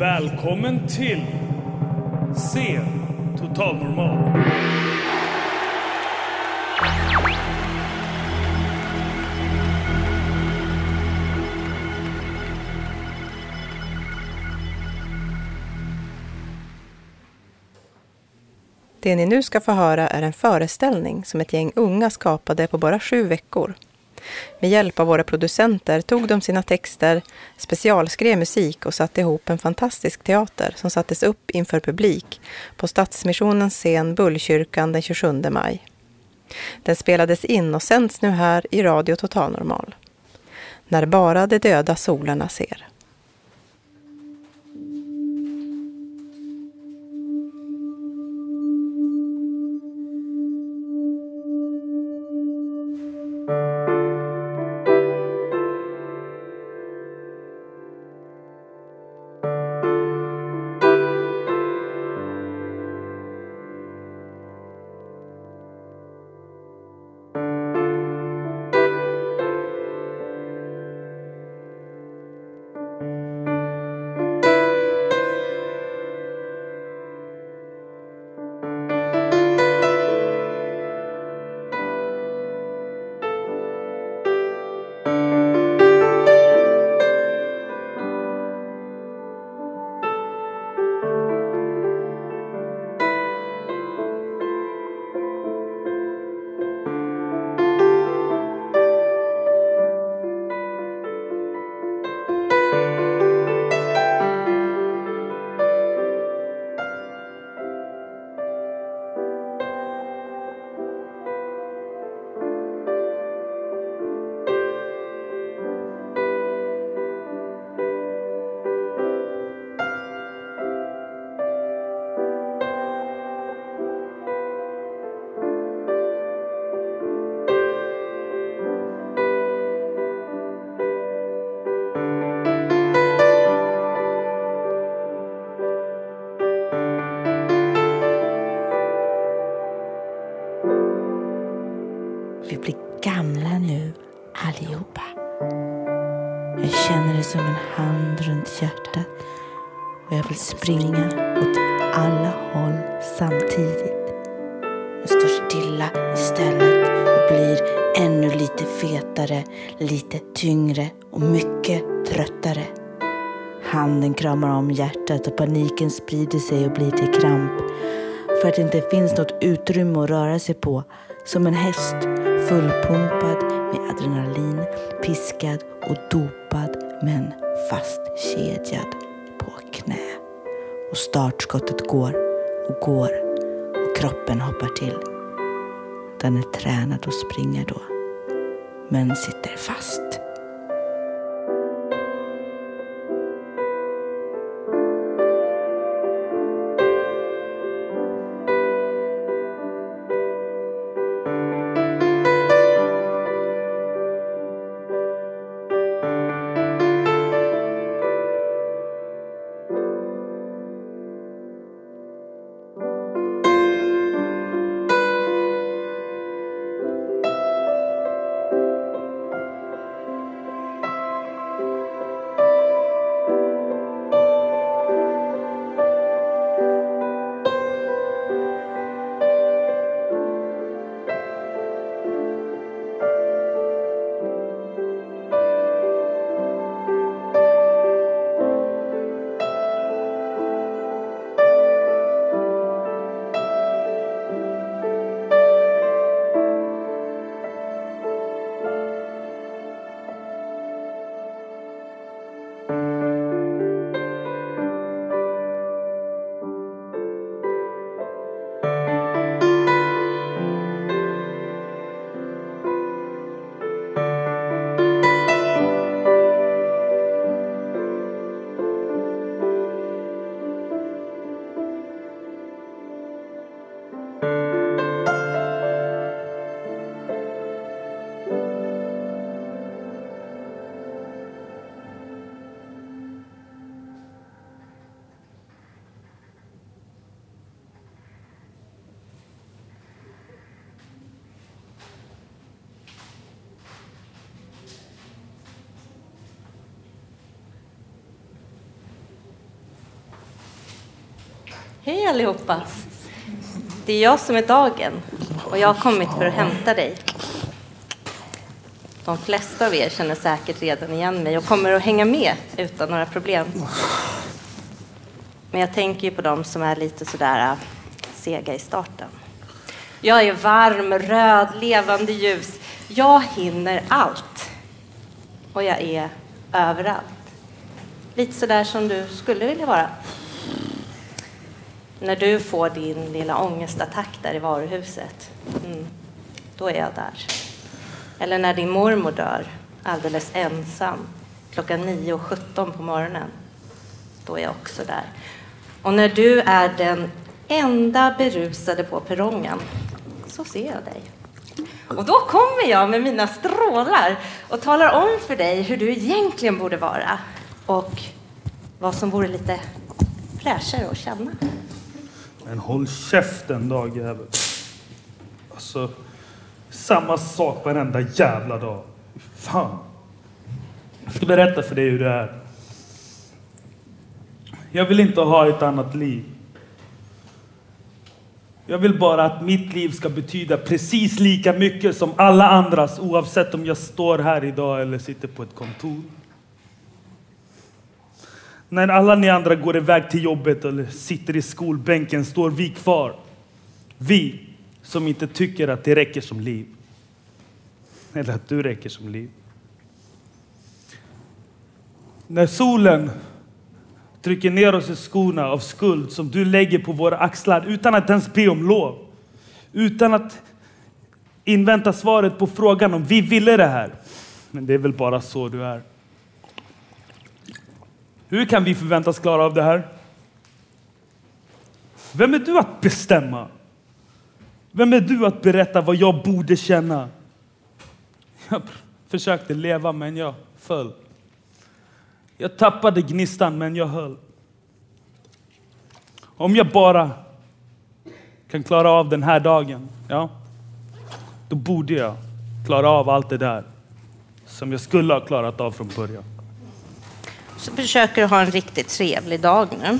Välkommen till Se Totalnormal. Det ni nu ska få höra är en föreställning som ett gäng unga skapade på bara sju veckor. Med hjälp av våra producenter tog de sina texter, specialskrev musik och satte ihop en fantastisk teater som sattes upp inför publik på Stadsmissionens scen Bullkyrkan den 27 maj. Den spelades in och sänds nu här i Radio Totalnormal. När bara de döda solarna ser. Paniken sprider sig och blir till kramp för att det inte finns något utrymme att röra sig på som en häst fullpumpad med adrenalin, piskad och dopad men fastkedjad på knä. Och startskottet går och går och kroppen hoppar till. Den är tränad att springa då, men sitter fast. Hej allihopa! Det är jag som är Dagen och jag har kommit för att hämta dig. De flesta av er känner säkert redan igen mig och kommer att hänga med utan några problem. Men jag tänker ju på dem som är lite sådär äh, sega i starten. Jag är varm, röd, levande ljus. Jag hinner allt. Och jag är överallt. Lite sådär som du skulle vilja vara. När du får din lilla ångestattack där i varuhuset, mm, då är jag där. Eller när din mormor dör alldeles ensam klockan 9.17 på morgonen, då är jag också där. Och när du är den enda berusade på perrongen, så ser jag dig. Och då kommer jag med mina strålar och talar om för dig hur du egentligen borde vara och vad som vore lite fräschare att känna. Men håll käften dagjävel. Alltså, samma sak varenda jävla dag. Fan. Jag ska berätta för dig hur det är. Jag vill inte ha ett annat liv. Jag vill bara att mitt liv ska betyda precis lika mycket som alla andras oavsett om jag står här idag eller sitter på ett kontor. När alla ni andra går iväg till jobbet eller sitter i skolbänken står vi kvar. Vi som inte tycker att det räcker som liv. Eller att du räcker som liv. När solen trycker ner oss i skorna av skuld som du lägger på våra axlar utan att ens be om lov. Utan att invänta svaret på frågan om vi ville det här. Men det är väl bara så du är. Hur kan vi förväntas klara av det här? Vem är du att bestämma? Vem är du att berätta vad jag borde känna? Jag försökte leva, men jag föll. Jag tappade gnistan, men jag höll. Om jag bara kan klara av den här dagen, ja, då borde jag klara av allt det där som jag skulle ha klarat av från början. Så försöker du ha en riktigt trevlig dag nu.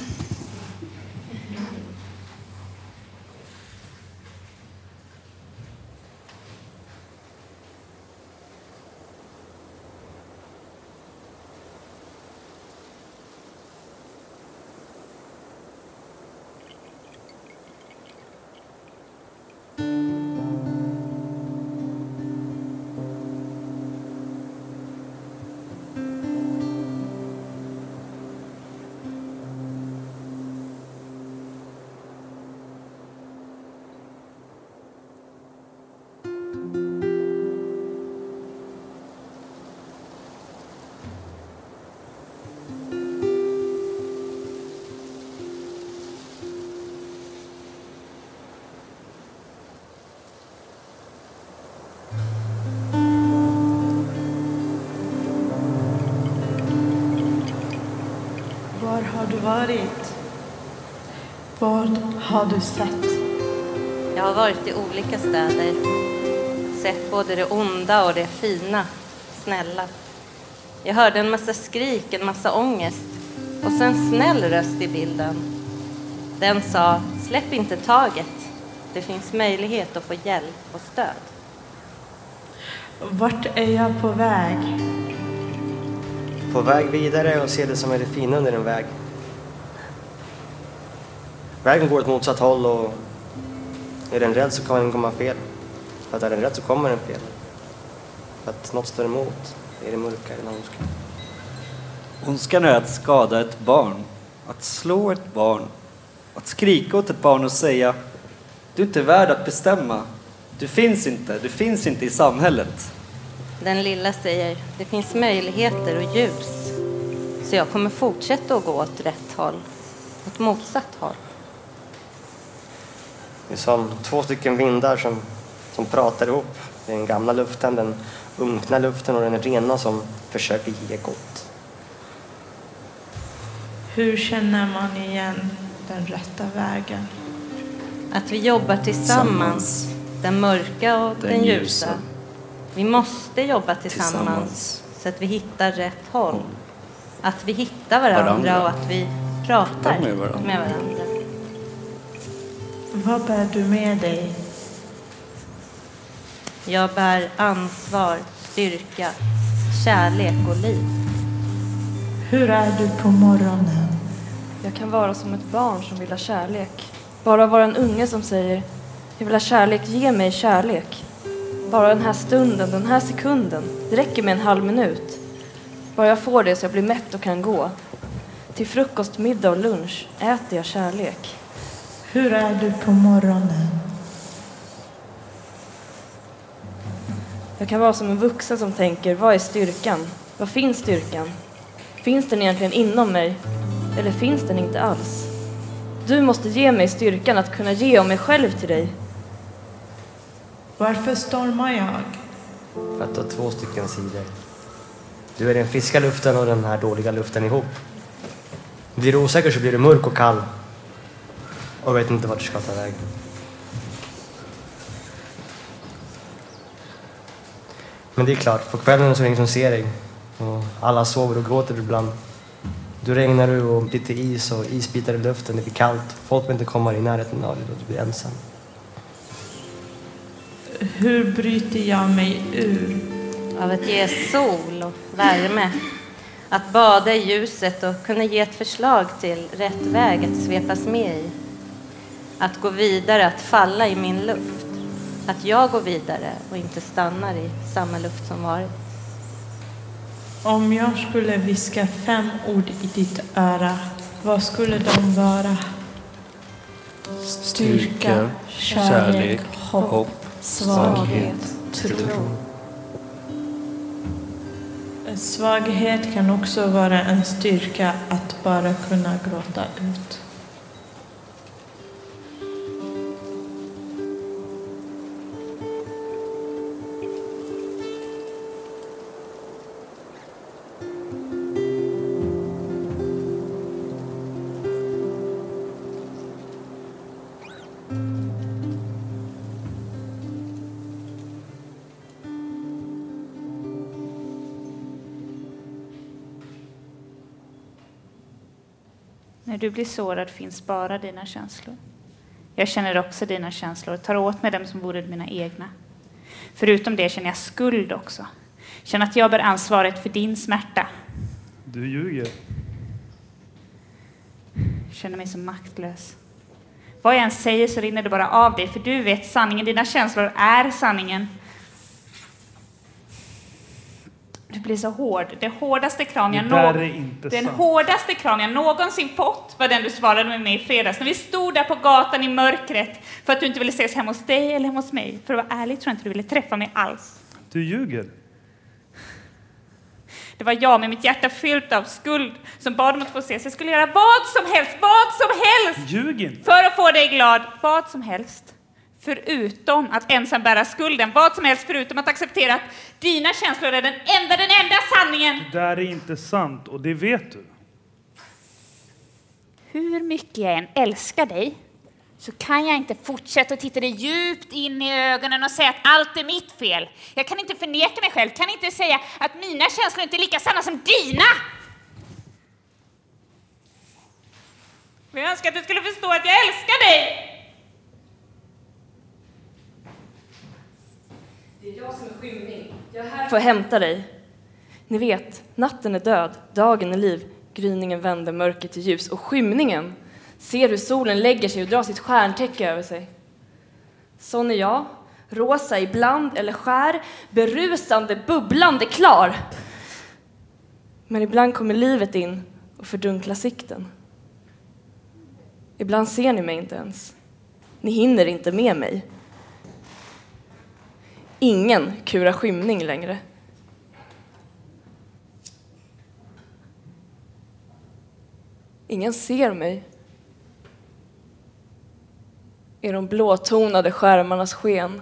Du sett? Jag har varit i olika städer. Sett både det onda och det fina, snälla. Jag hörde en massa skrik, en massa ångest och så en snäll röst i bilden. Den sa, släpp inte taget. Det finns möjlighet att få hjälp och stöd. Vart är jag på väg? På väg vidare och se det som är det fina under en väg. Vägen går åt motsatt håll och är den rädd så kan den komma fel. För att är den rädd så kommer den fel. För att något står emot är det mörka eller ondska. Ondskan är att skada ett barn, att slå ett barn, att skrika åt ett barn och säga du är inte värd att bestämma. Du finns inte, du finns inte i samhället. Den lilla säger, det finns möjligheter och ljus. Så jag kommer fortsätta att gå åt rätt håll, åt motsatt håll. Det är som två stycken vindar som, som pratar ihop. Det är den gamla luften, den unkna luften och den rena som försöker ge gott. Hur känner man igen den rätta vägen? Att vi jobbar tillsammans, den mörka och den, Den ljusa. ljusa. Vi måste jobba tillsammans, Tillsammans. så att vi hittar rätt håll. Att vi hittar varandra, Varandra. och att vi pratar med varandra. med varandra. Vad bär du med dig? Jag bär ansvar, styrka, kärlek och liv. Hur är du på morgonen? Jag kan vara som ett barn som vill ha kärlek. Bara vara en unge som säger Jag vill ha kärlek, ge mig kärlek. Bara den här stunden, den här sekunden. Det räcker med en halv minut. Bara jag får det så jag blir mätt och kan gå. Till frukost, middag och lunch äter jag kärlek. Hur är du på morgonen? Jag kan vara som en vuxen som tänker, vad är styrkan? Vad finns styrkan? Finns den egentligen inom mig? Eller finns den inte alls? Du måste ge mig styrkan att kunna ge av mig själv till dig. Varför stormar jag? För att du har två stycken sidor. Du är den friska luften och den här dåliga luften ihop. Blir du osäker så blir du mörk och kall. Och vet inte vart du ska ta vägen. Men det är klart, på kvällen så är det ingen som ser dig. Och alla sover och gråter ibland. Du regnar du och till is och isbitar i luften, det blir kallt. Folk vill inte komma i närheten av dig då du blir ensam. Hur bryter jag mig ur? Av att ge sol och värme. Att bada i ljuset och kunna ge ett förslag till rätt väg att svepas med i. Att gå vidare, att falla i min luft. Att jag går vidare och inte stannar i samma luft som varit. Om jag skulle viska fem ord i ditt öra, vad skulle de vara? Styrka, kärlek, hopp, svaghet, tro. Svaghet kan också vara en styrka att bara kunna gråta ut. Du blir sårad finns bara dina känslor. Jag känner också dina känslor och tar åt mig dem som vore mina egna. Förutom det känner jag skuld också. Känner att jag bär ansvaret för din smärta. Du ljuger. Känner mig så maktlös. Vad jag än säger så rinner det bara av dig, för du vet sanningen. Dina känslor är sanningen. Du blir så hård. Det hårdaste kram jag, inte den sant. hårdaste kram jag någonsin fått var den du svarade med mig i fredags när vi stod där på gatan i mörkret för att du inte ville ses hemma hos dig eller hemma hos mig. För att vara ärlig tror jag inte du ville träffa mig alls. Du ljuger. Det var jag med mitt hjärta fyllt av skuld som bad om att få ses. Jag skulle göra vad som helst, vad som helst Ljug inte. för att få dig glad. Vad som helst. Förutom att ensam bära skulden. Vad som helst förutom att acceptera att dina känslor är den enda, den enda sanningen. Det där är inte sant och det vet du. Hur mycket jag än älskar dig så kan jag inte fortsätta att titta dig djupt in i ögonen och säga att allt är mitt fel. Jag kan inte förneka mig själv, kan inte säga att mina känslor inte är lika sanna som dina. Men Jag önskar att du skulle förstå att jag älskar dig. Det är jag som är skymning. Jag är här för att hämta dig. Ni vet, natten är död, dagen är liv. Gryningen vänder mörker till ljus och skymningen ser hur solen lägger sig och drar sitt stjärntäcke över sig. Sån är jag, rosa ibland eller skär, berusande, bubblande klar. Men ibland kommer livet in och fördunklar sikten. Ibland ser ni mig inte ens. Ni hinner inte med mig. Ingen kurar skymning längre. Ingen ser mig. I de blåtonade skärmarnas sken.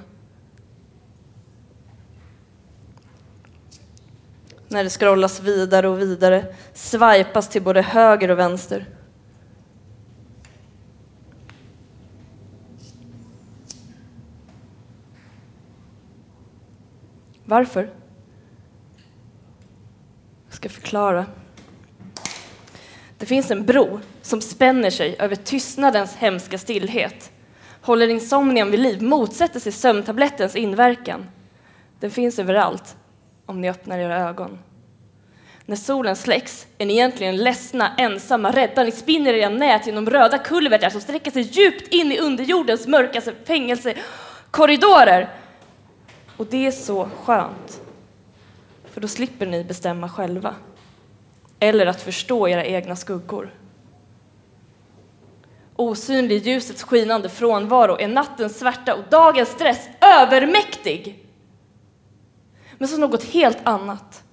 När det scrollas vidare och vidare, swipas till både höger och vänster. Varför? Jag ska förklara. Det finns en bro som spänner sig över tystnadens hemska stillhet. håller insomnian vid liv, motsätter sig sömntablettens inverkan. Den finns överallt, om ni öppnar era ögon. När solen släcks är ni egentligen ledsna, ensamma, rädda. Ni spinner era nät genom röda kulvertar som sträcker sig djupt in i underjordens mörkaste fängelsekorridorer. Och det är så skönt, för då slipper ni bestämma själva. Eller att förstå era egna skuggor. Osynlig i ljusets skinande frånvaro är nattens svärta och dagens stress övermäktig. Men så något helt annat.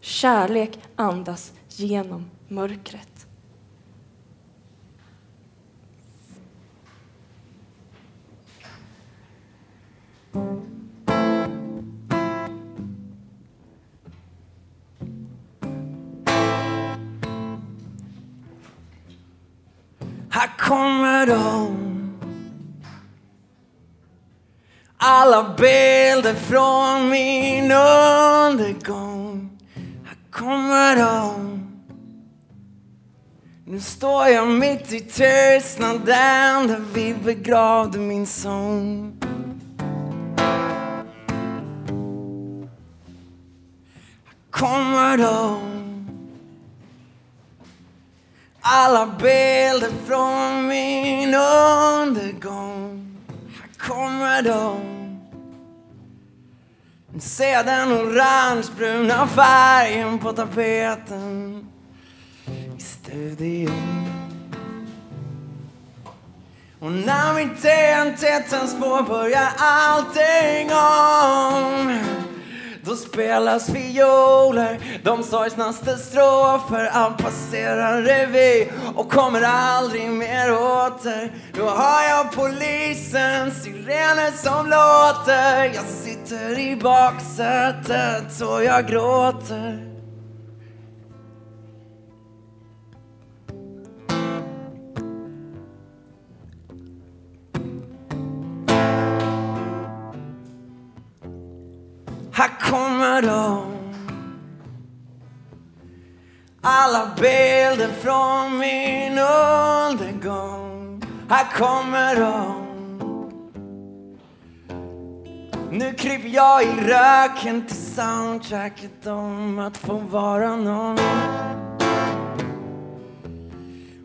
Kärlek andas genom mörkret. Här kommer de. Alla bilder från min undergång. Här kommer de. Nu står jag mitt i tystnaden där vi begravde min sång Här kommer de alla bilder från min undergång. Här kommer de. Se den orangebruna färgen på tapeten i studion. Och när mitt TNT tänds på börjar allting om då spelas fioler, de sorgsnaste strofer Allt passerar revy och kommer aldrig mer åter. Då har jag polisens sirener som låter. Jag sitter i baksätet och jag gråter. Här kommer de. Alla bilder från min undergång. Här kommer de. Nu kryper jag i röken till soundtracket om att få vara någon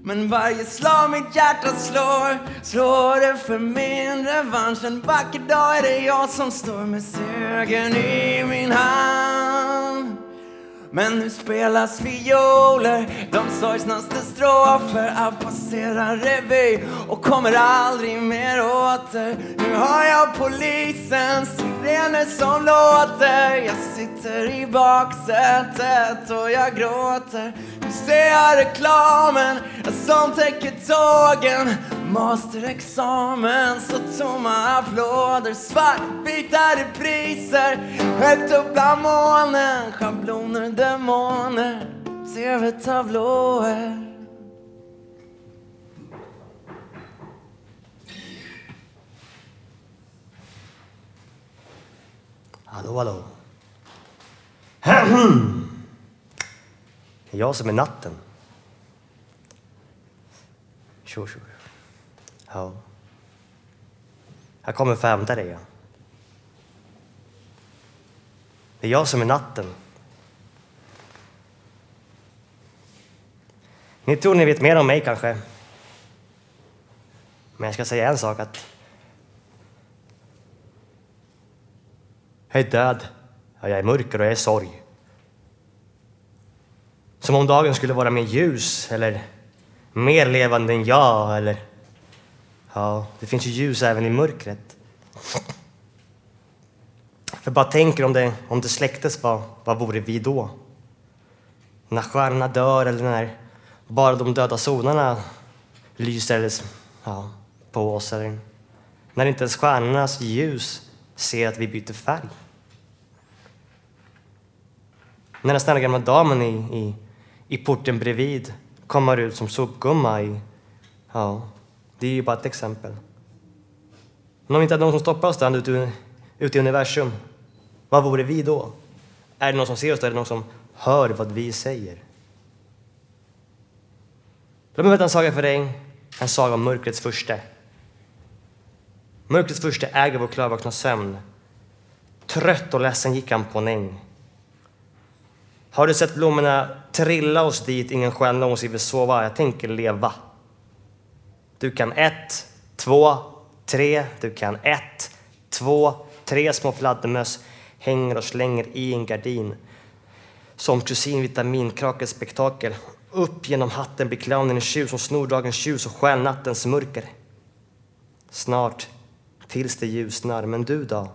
men varje slag mitt hjärta slår, slår det för min revansch. En vacker dag är det jag som står med segern i min hand. Men nu spelas violer, de sorgsnaste strofer Allt passerar revy och kommer aldrig mer åter Nu har jag polisens sirener som låter Jag sitter i baksätet och jag gråter ser jag reklamen som täcker tågen. Masterexamen, så tomma applåder. Svartvita repriser Högt upp bland molnen. Schabloner, demoner TV-tablåer Hallå, hallå. Hmm. Det är jag som är natten. Tjo, tjo. Ja. Jag kommer för att hämta dig. Ja. Det är jag som är natten. Ni tror ni vet mer om mig kanske. Men jag ska säga en sak att jag är död. Ja, jag är mörker och jag är sorg. Som om dagen skulle vara mer ljus eller mer levande än jag eller ja, det finns ju ljus även i mörkret. För bara tänker om det, om det släcktes, vad, vad vore vi då? När stjärnorna dör eller när bara de döda solarna lyser eller, ja, på oss eller när inte ens stjärnornas ljus ser att vi byter färg. När den snälla gamla damen i, i, i porten bredvid kommer ut som sopgumma i... Ja, det är ju bara ett exempel. Men om vi inte hade någon som stoppar oss där ute, ute i universum, vad vore vi då? Är det någon som ser oss? Är det någon som hör vad vi säger? Låt mig berätta en saga för dig, en saga om mörkrets furste. Mörkrets första äger vår klarvakna sömn. Trött och ledsen gick han på en äng. Har du sett blommorna trilla oss dit ingen själ någonsin vill sova? Jag tänker leva. Du kan ett, två, tre. Du kan ett, två, tre små fladdermöss hänger och slänger i en gardin. Som kusin vitaminkrakets spektakel. Upp genom hatten blir clownen en tjur som snor dagens ljus och stjäl nattens mörker. Snart, tills det ljusnar. Men du då?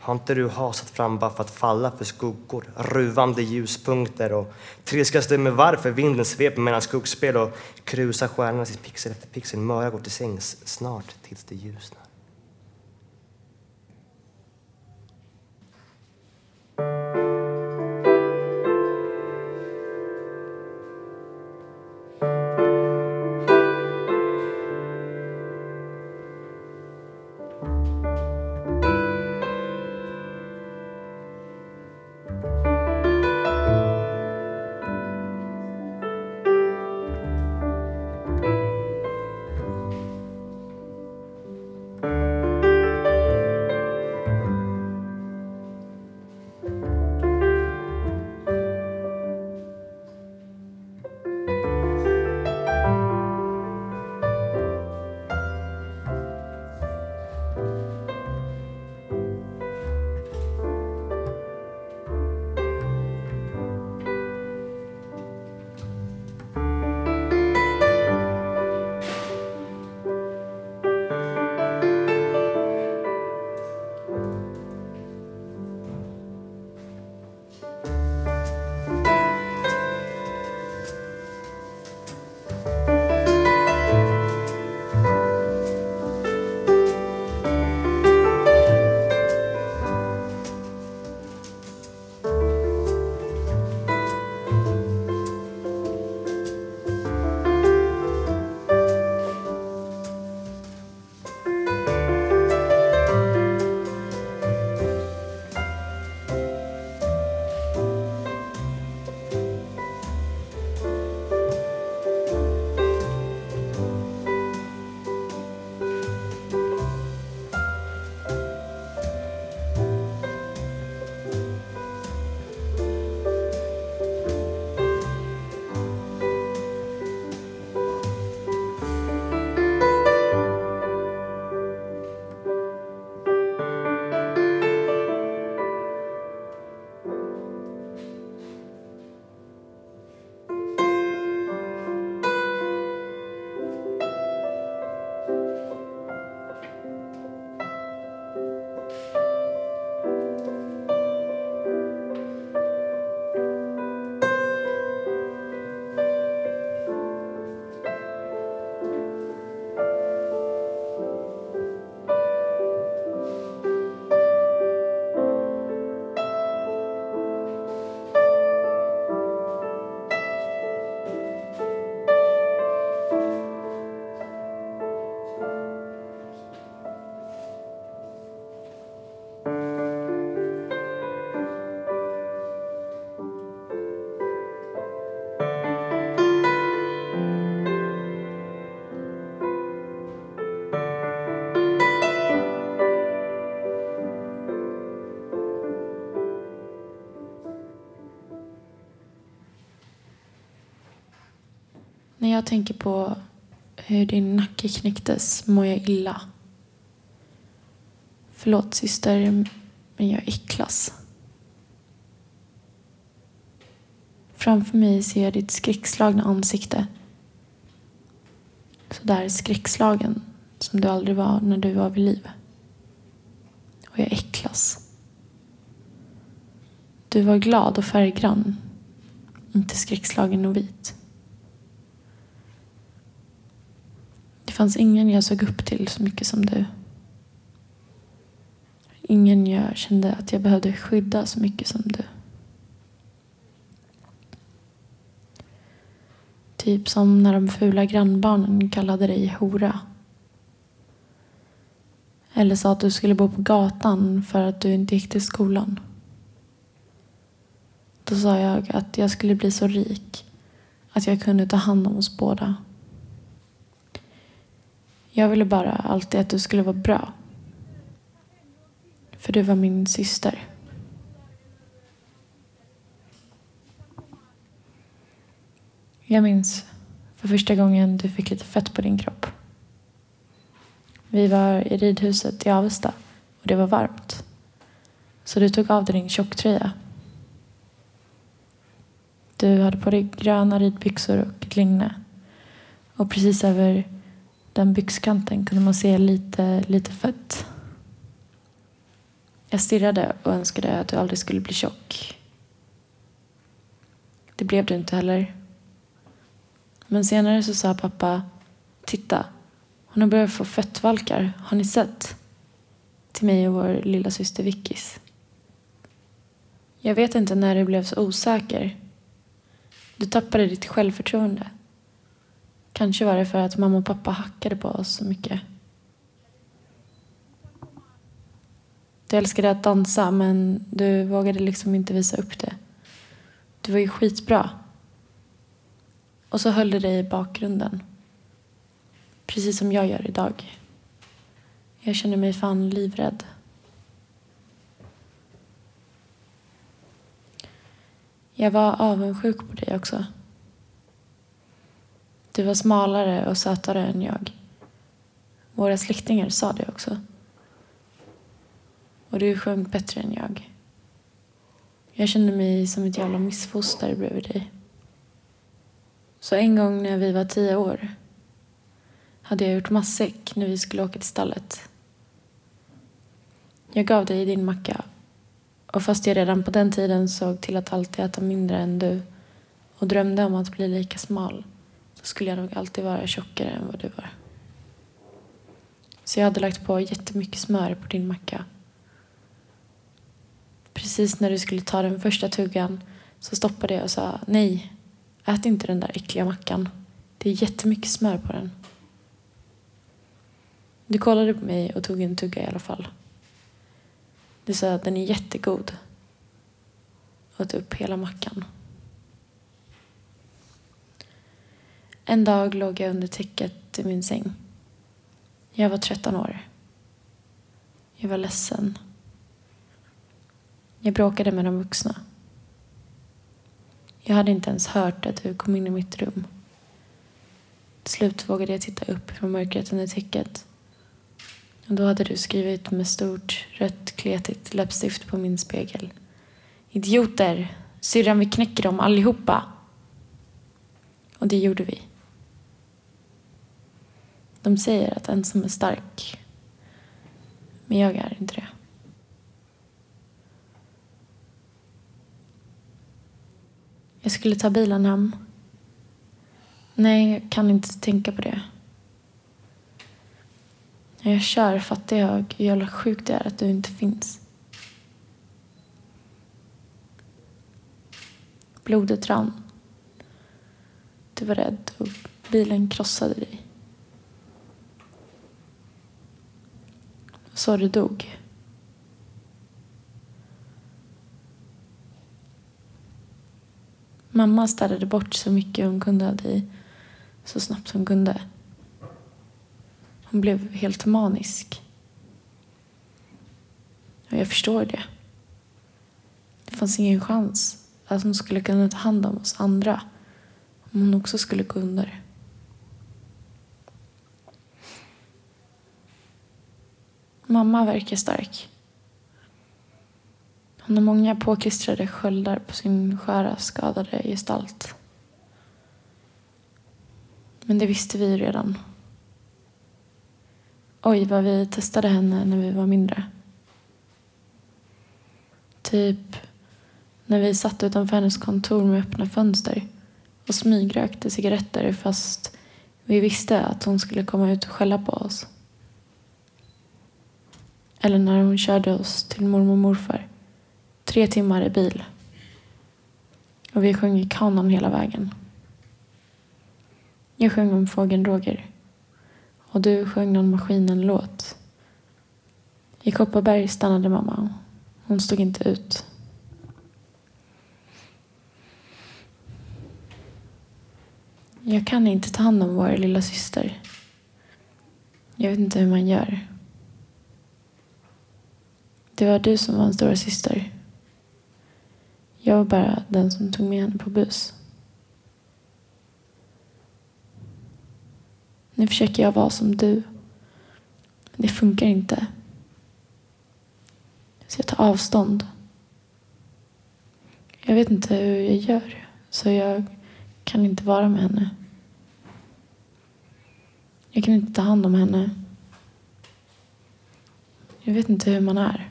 Har inte du hasat fram bara för att falla för skuggor, ruvande ljuspunkter och trilskas du med varför vinden sveper mellan skuggspel och krusar stjärnorna sitt pixel efter pixel. Möra går till sängs snart tills det ljusnar. Jag tänker på hur din nacke knäcktes mår jag illa. Förlåt syster, men jag äcklas. Framför mig ser jag ditt skräckslagna ansikte. Så där skräckslagen som du aldrig var när du var vid liv. Och jag äcklas. Du var glad och färggrann, inte skräckslagen och vit. Det fanns ingen jag såg upp till så mycket som du. Ingen jag kände att jag behövde skydda så mycket som du. Typ som när de fula grannbarnen kallade dig hora. Eller sa att du skulle bo på gatan för att du inte gick till skolan. Då sa jag att jag skulle bli så rik att jag kunde ta hand om oss båda. Jag ville bara alltid att du skulle vara bra För du var min syster. Jag minns för första gången du fick lite fett på din kropp. Vi var i ridhuset i Avesta och det var varmt. Så du tog av dig din tjocktröja. Du hade på dig gröna ridbyxor och ett linne. Och precis över den byxkanten kunde man se lite, lite fett. Jag stirrade och önskade att du aldrig skulle bli tjock. Det blev du inte heller. Men senare så sa pappa, titta, hon har börjat få fettvalkar. Har ni sett? Till mig och vår lilla syster Vickis. Jag vet inte när du blev så osäker. Du tappade ditt självförtroende. Kanske var det för att mamma och pappa hackade på oss så mycket. Du älskade att dansa men du vågade liksom inte visa upp det. Du var ju skitbra. Och så höll du dig i bakgrunden. Precis som jag gör idag. Jag känner mig fan livrädd. Jag var avundsjuk på dig också. Du var smalare och sötare än jag. Våra släktingar sa det också. Och du sjöng bättre än jag. Jag kände mig som ett jävla missfoster bredvid dig. Så en gång när vi var tio år hade jag gjort matsäck när vi skulle åka till stallet. Jag gav dig din macka och fast jag redan på den tiden såg till att alltid äta mindre än du och drömde om att bli lika smal skulle jag nog alltid vara tjockare än vad du var. Så jag hade lagt på jättemycket smör på din macka. Precis när du skulle ta den första tuggan så stoppade jag och sa nej, ät inte den där äckliga mackan. Det är jättemycket smör på den. Du kollade på mig och tog en tugga i alla fall. Du sa att den är jättegod. Och åt upp hela mackan. En dag låg jag under täcket i min säng. Jag var 13 år. Jag var ledsen. Jag bråkade med de vuxna. Jag hade inte ens hört att du kom in i mitt rum. Till slut vågade jag titta upp från mörkret under täcket. Och då hade du skrivit med stort rött kletigt läppstift på min spegel. Idioter! Syrran, vi knäcker dem allihopa! Och det gjorde vi. De säger att ensam är stark. Men jag är inte det. Jag skulle ta bilen hem. Nej, jag kan inte tänka på det. När jag kör fattar jag hur jävla sjukt det är att du inte finns. Blodet rann. Du var rädd och bilen krossade dig. Så du dog. Mamma städade bort så mycket hon kunde av dig så snabbt hon kunde. Hon blev helt manisk. Och jag förstår det. Det fanns ingen chans att hon skulle kunna ta hand om oss andra om hon också skulle gå under. Mamma verkar stark. Hon har många påklistrade sköldar på sin sköra, skadade gestalt. Men det visste vi redan. Oj, vad vi testade henne när vi var mindre. Typ när vi satt utanför hennes kontor med öppna fönster och smygrökte cigaretter fast vi visste att hon skulle komma ut och skälla på oss. Eller när hon körde oss till mormor och morfar. Tre timmar i bil. Och vi sjöng i kanon hela vägen. Jag sjöng om fågeln Roger. Och du sjöng någon Maskinen-låt. I Kopparberg stannade mamma. Hon stod inte ut. Jag kan inte ta hand om vår lilla syster. Jag vet inte hur man gör. Det var du som var en stora syster. Jag var bara den som tog med henne på buss. Nu försöker jag vara som du. Men det funkar inte. Så jag tar avstånd. Jag vet inte hur jag gör. Så jag kan inte vara med henne. Jag kan inte ta hand om henne. Jag vet inte hur man är.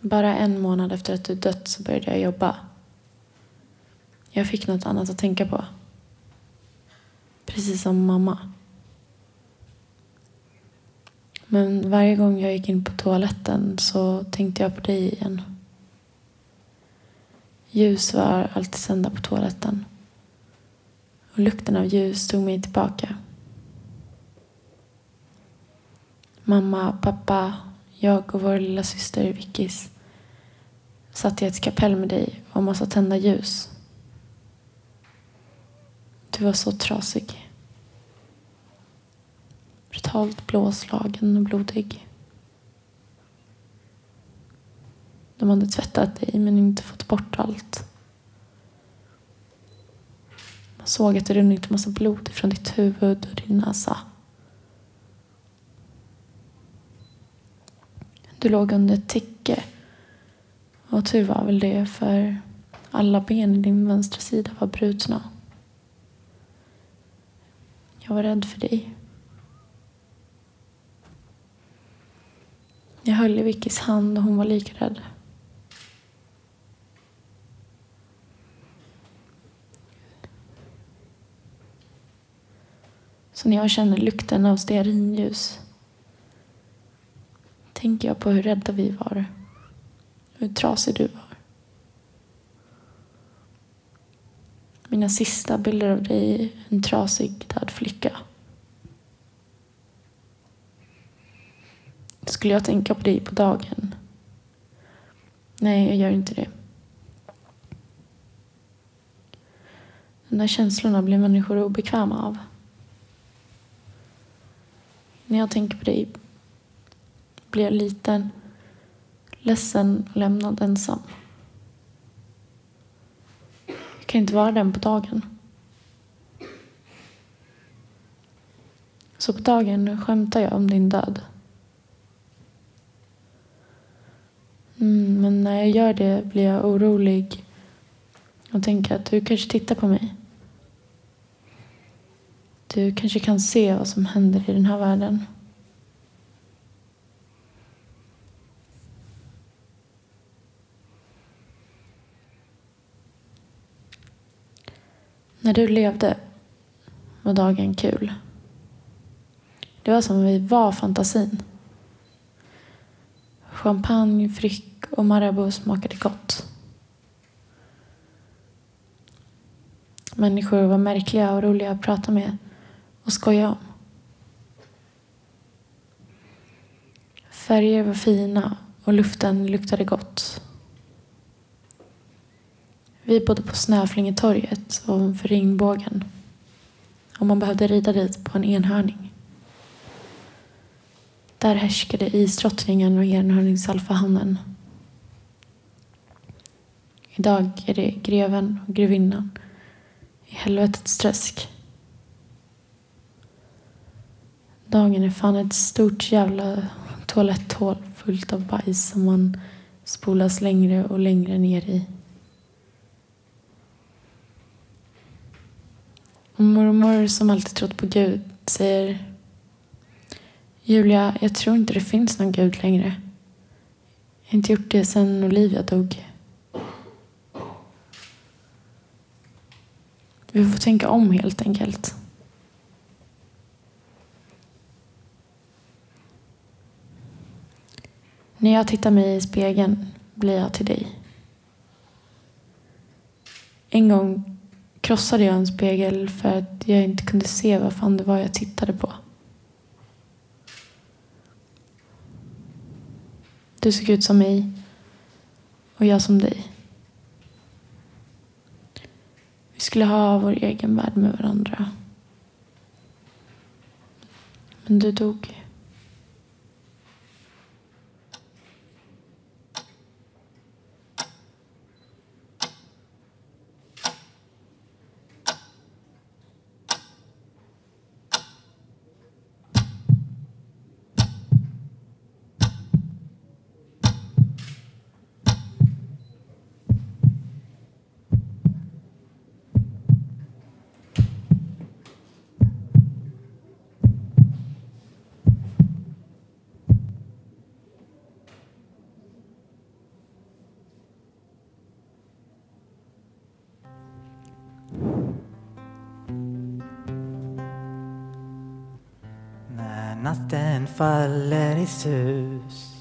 Bara en månad efter att du dött så började jag jobba. Jag fick något annat att tänka på. Precis som mamma. Men varje gång jag gick in på toaletten så tänkte jag på dig igen. Ljus var alltid sända på toaletten. Och lukten av ljus tog mig tillbaka. Mamma, pappa, jag och vår lilla syster Vickis satt i ett kapell med dig och massa tända ljus. Du var så trasig. Brutalt blåslagen och blodig. De hade tvättat dig men inte fått bort allt. Man såg att det runnit massa blod från ditt huvud och din näsa. Du låg under ett täcke. Och tur var väl det för alla ben i din vänstra sida var brutna. Jag var rädd för dig. Jag höll i Vickis hand och hon var lika rädd. Så när jag känner lukten av stearinljus tänker jag på hur rädda vi var. Hur trasig du var. Mina sista bilder av dig, en trasig död flicka. Skulle jag tänka på dig på dagen? Nej, jag gör inte det. De där känslorna blir människor obekväma av. När jag tänker på dig blir jag liten, ledsen och lämnad ensam. Jag kan inte vara den på dagen. Så på dagen skämtar jag om din död. Mm, men när jag gör det blir jag orolig och tänker att du kanske tittar på mig. Du kanske kan se vad som händer i den här världen. När du levde var dagen kul. Det var som om vi var fantasin. Champagne, Frick och Marabou smakade gott. Människor var märkliga och roliga att prata med och skoja om. Färger var fina och luften luktade gott. Vi bodde på Snöflingetorget ovanför Ringbågen och man behövde rida dit på en enhörning. Där härskade isdrottningen och enhörningsalfahannen. Idag är det greven och grevinnan i helvetets träsk. Dagen är fan ett stort jävla toaletthål fullt av bajs som man spolas längre och längre ner i. Och mormor som alltid trott på Gud säger Julia, jag tror inte det finns någon Gud längre. Jag har inte gjort det sedan Olivia dog. Vi får tänka om helt enkelt. När jag tittar mig i spegeln blir jag till dig. En gång krossade jag en spegel för att jag inte kunde se vad fan det var jag tittade på. Du såg ut som mig och jag som dig. Vi skulle ha vår egen värld med varandra. Men du dog. Natten faller i sus.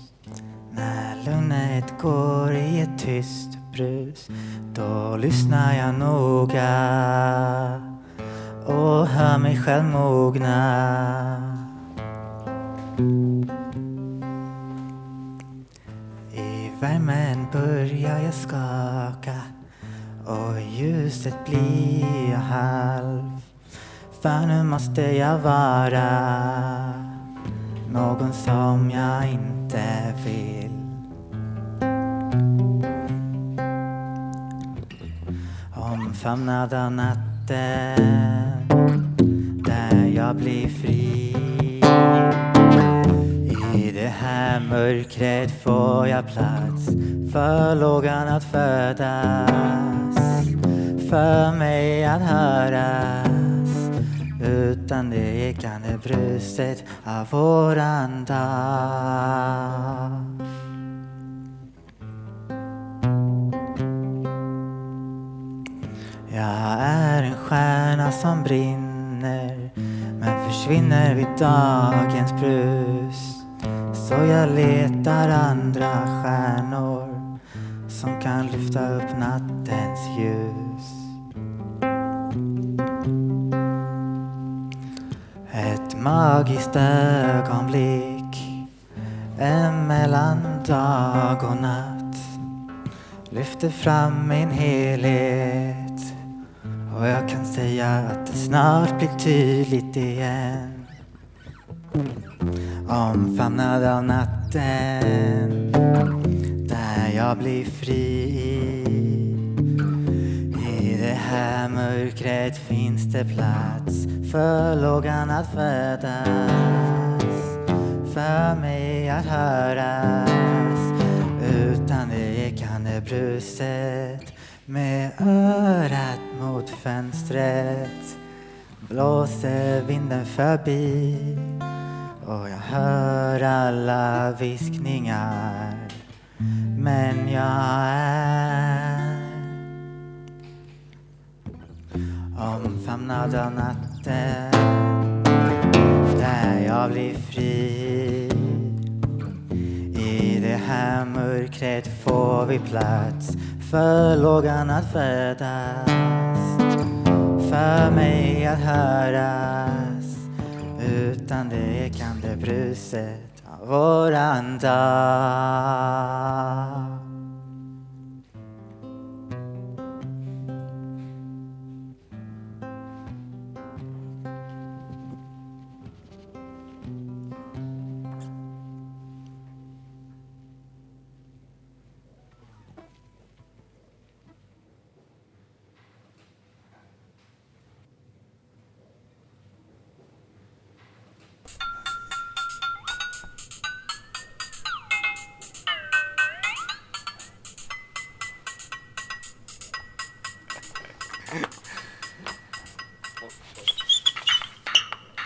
När lugnet går i ett tyst brus Då lyssnar jag noga och hör mig själv mogna. I värmen börjar jag skaka och i ljuset blir jag halv. För nu måste jag vara? Någon som jag inte vill. Omfamnad av natten där jag blir fri. I det här mörkret får jag plats för lågan att födas. För mig att höras det ekande bruset av våran dag. Jag är en stjärna som brinner men försvinner vid dagens brus. Så jag letar andra stjärnor som kan lyfta upp nattens ljus. Ett magiskt ögonblick emellan dag och natt. Lyfter fram min helhet och jag kan säga att det snart blir tydligt igen. Omfamnad av natten där jag blir fri. I det här mörkret finns det plats för lågan att födas för mig att höras. Utan det ekande bruset med örat mot fönstret. Blåser vinden förbi och jag hör alla viskningar. Men jag är omfamnad av natten där jag blir fri. I det här mörkret får vi plats för lågan att födas för mig att höras. Utan det ekande bruset av våran dag.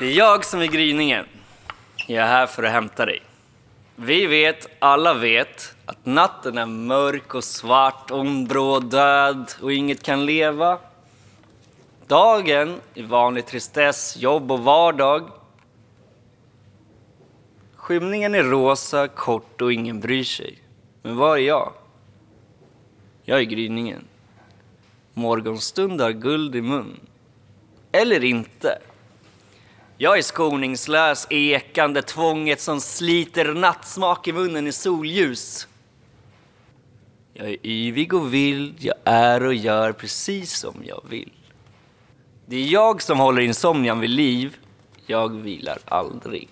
Det är jag som är gryningen. Jag är här för att hämta dig. Vi vet, alla vet, att natten är mörk och svart, ond, död och inget kan leva. Dagen är vanlig tristess, jobb och vardag. Skymningen är rosa, kort och ingen bryr sig. Men var är jag? Jag är gryningen. Morgonstund har guld i mun. Eller inte. Jag är skoningslös, ekande, tvånget som sliter nattsmak i munnen i solljus. Jag är yvig och vild, jag är och gör precis som jag vill. Det är jag som håller insomnian vid liv, jag vilar aldrig.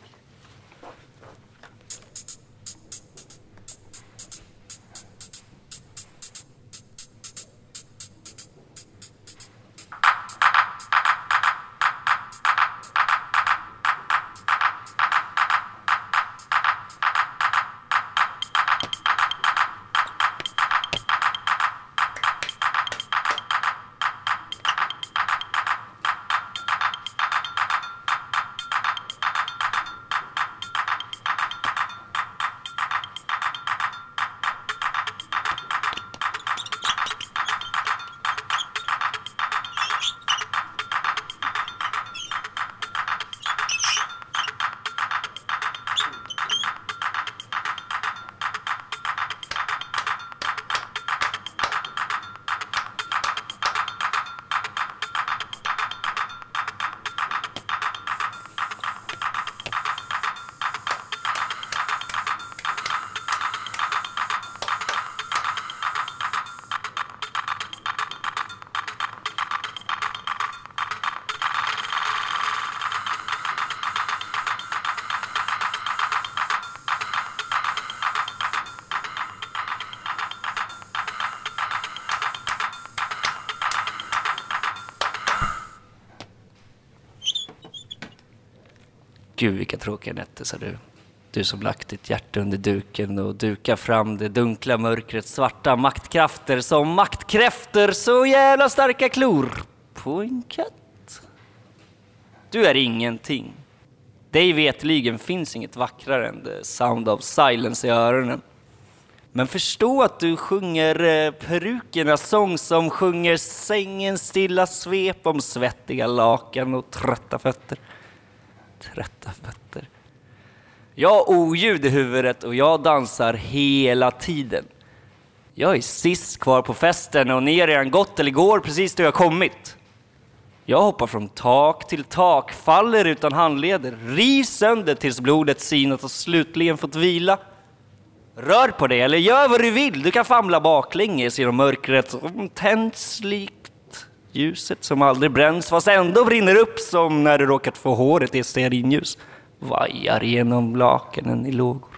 Gud vilka tråkiga nätter, sa du. Du som lagt ditt hjärta under duken och dukar fram det dunkla mörkrets svarta maktkrafter som maktkräfter så jävla starka klor på en katt. Du är ingenting. Dig vetligen finns inget vackrare än the sound of silence i öronen. Men förstå att du sjunger eh, perukernas sång som sjunger sängens stilla svep om svettiga lakan och trötta fötter. Trötta fötter. Jag har oljud i huvudet och jag dansar hela tiden. Jag är sist kvar på festen och ni har redan gått eller går precis då jag kommit. Jag hoppar från tak till tak, faller utan handleder, rivs sönder tills blodet sinat och slutligen fått vila. Rör på dig eller gör vad du vill, du kan famla baklänges genom mörkret som tänds lik ljuset som aldrig bränns fast ändå brinner upp som när du råkat få håret i stearinljus. Vajar genom lakanen i lågor.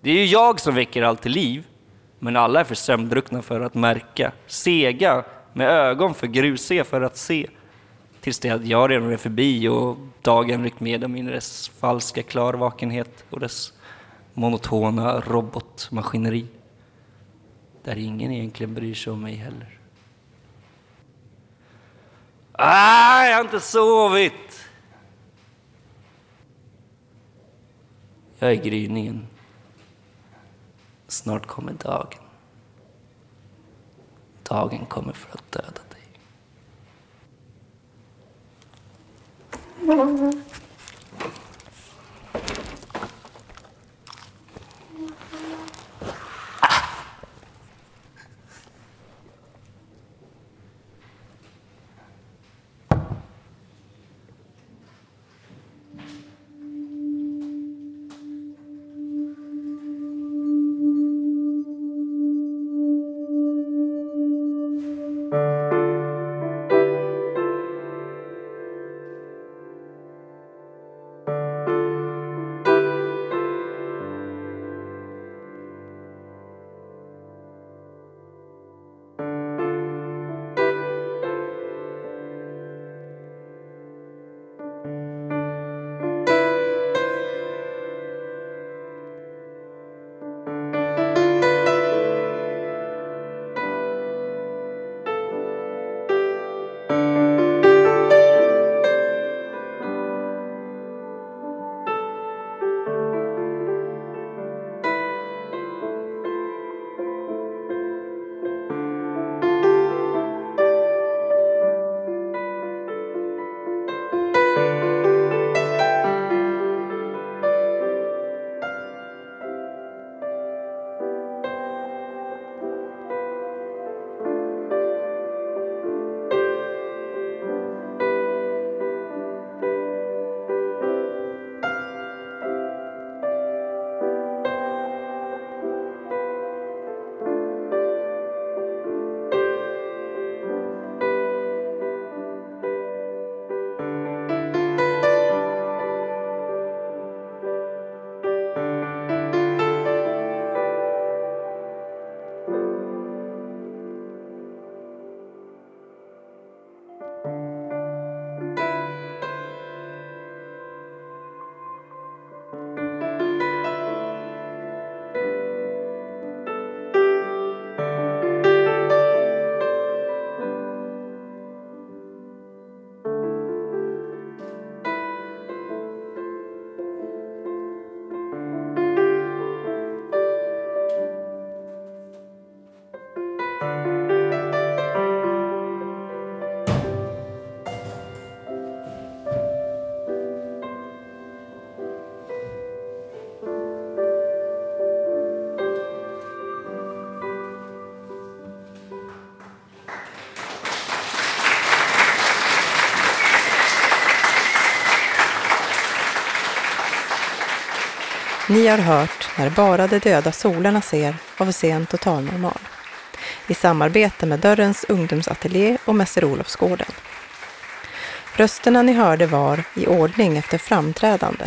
Det är ju jag som väcker allt till liv, men alla är för sömndruckna för att märka, sega med ögon för grusiga för att se. Tills det att jag redan är förbi och dagen ryckt med dem in i dess falska klarvakenhet och dess monotona robotmaskineri. Där ingen egentligen bryr sig om mig heller. Ah, jag har inte sovit! Jag är gryningen. Snart kommer dagen. Dagen kommer för att döda dig. Mm. Ni har hört När bara de döda solarna ser av sen Totalnormal i samarbete med Dörrens ungdomsateljé och Mäster Olofsgården. Rösterna ni hörde var i ordning efter framträdande.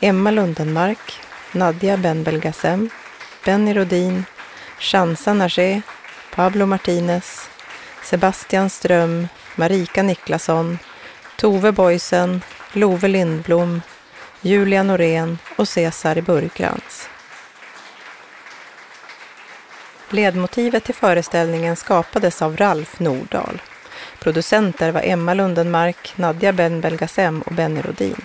Emma Lundenmark, Nadja Benbelgasem, Benny Rodin, Chansa Nagé, Pablo Martinez, Sebastian Ström, Marika Niklasson, Tove Boysen, Love Lindblom, Julia Norén och Cesar Burkrans. Ledmotivet till föreställningen skapades av Ralf Nordahl. Producenter var Emma Lundenmark, Nadja Ben Belgasem och Benny Rodin.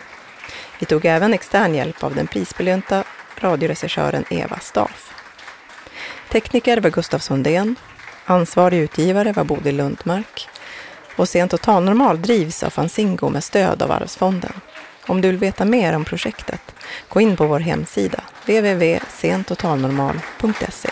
Vi tog även extern hjälp av den prisbelönta radioregissören Eva Staff. Tekniker var Gustav Sundén. Ansvarig utgivare var Bodil Lundmark. Och Scentotal Normal drivs av Fanzingo med stöd av Arvsfonden. Om du vill veta mer om projektet, gå in på vår hemsida www.sentotalnormal.se.